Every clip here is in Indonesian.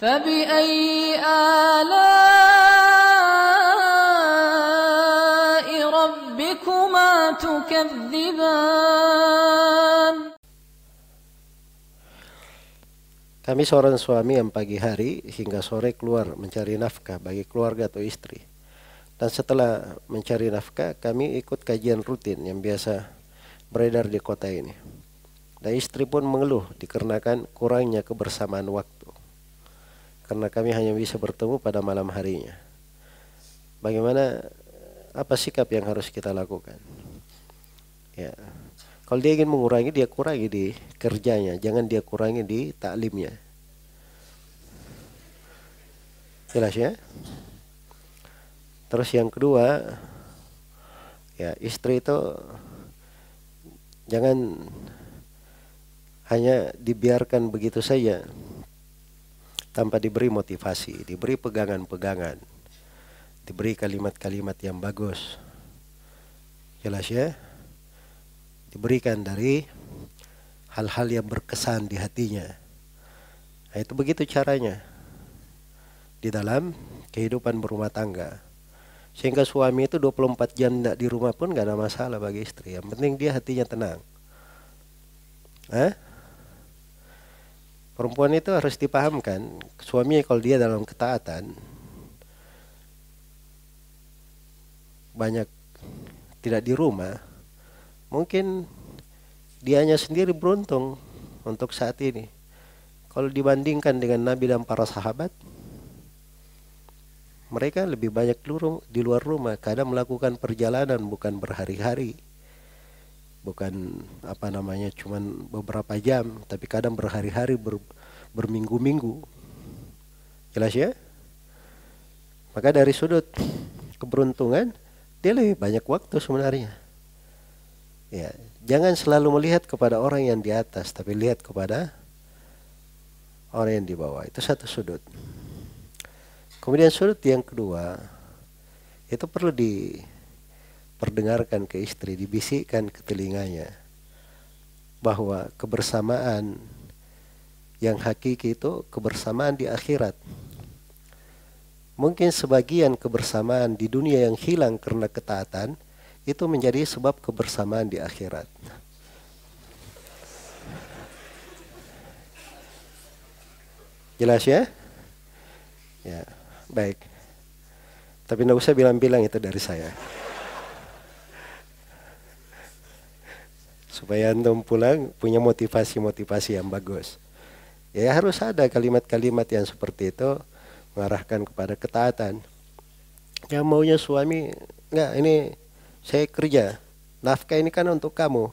فبأي آلاء ربكما تكذبان Kami seorang suami yang pagi hari hingga sore keluar mencari nafkah bagi keluarga atau istri. Dan setelah mencari nafkah, kami ikut kajian rutin yang biasa beredar di kota ini. Dan istri pun mengeluh dikarenakan kurangnya kebersamaan waktu. karena kami hanya bisa bertemu pada malam harinya. Bagaimana apa sikap yang harus kita lakukan? Ya, kalau dia ingin mengurangi, dia kurangi di kerjanya, jangan dia kurangi di taklimnya. Jelas ya? Terus yang kedua, ya istri itu jangan hanya dibiarkan begitu saja tanpa diberi motivasi, diberi pegangan-pegangan, diberi kalimat-kalimat yang bagus. Jelas ya? diberikan dari hal-hal yang berkesan di hatinya. Nah, itu begitu caranya di dalam kehidupan berumah tangga. Sehingga suami itu 24 jam tidak di rumah pun gak ada masalah bagi istri. Yang penting dia hatinya tenang. Eh? Perempuan itu harus dipahamkan, suami kalau dia dalam ketaatan banyak tidak di rumah, mungkin dianya sendiri beruntung untuk saat ini. Kalau dibandingkan dengan Nabi dan para sahabat, mereka lebih banyak di luar rumah, kadang melakukan perjalanan bukan berhari-hari. Bukan apa namanya cuman beberapa jam, tapi kadang berhari-hari ber, berminggu-minggu. Jelas ya? Maka dari sudut keberuntungan, dia lebih banyak waktu sebenarnya. Ya, jangan selalu melihat kepada orang yang di atas, tapi lihat kepada orang yang di bawah. Itu satu sudut. Kemudian sudut yang kedua, itu perlu diperdengarkan ke istri, dibisikkan ke telinganya bahwa kebersamaan yang hakiki itu kebersamaan di akhirat. Mungkin sebagian kebersamaan di dunia yang hilang karena ketaatan, itu menjadi sebab kebersamaan di akhirat. Jelas ya? Ya, baik. Tapi tidak usah bilang-bilang itu dari saya. Supaya antum pulang punya motivasi-motivasi yang bagus. Ya harus ada kalimat-kalimat yang seperti itu mengarahkan kepada ketaatan. Yang maunya suami, enggak ini saya kerja, nafkah ini kan untuk kamu.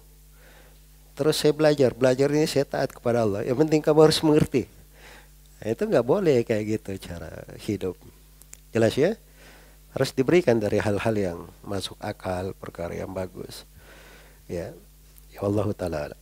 Terus saya belajar, belajar ini saya taat kepada Allah. Yang penting kamu harus mengerti. Nah, itu nggak boleh kayak gitu cara hidup. Jelas ya? Harus diberikan dari hal-hal yang masuk akal, perkara yang bagus. Ya, ya Allah taala.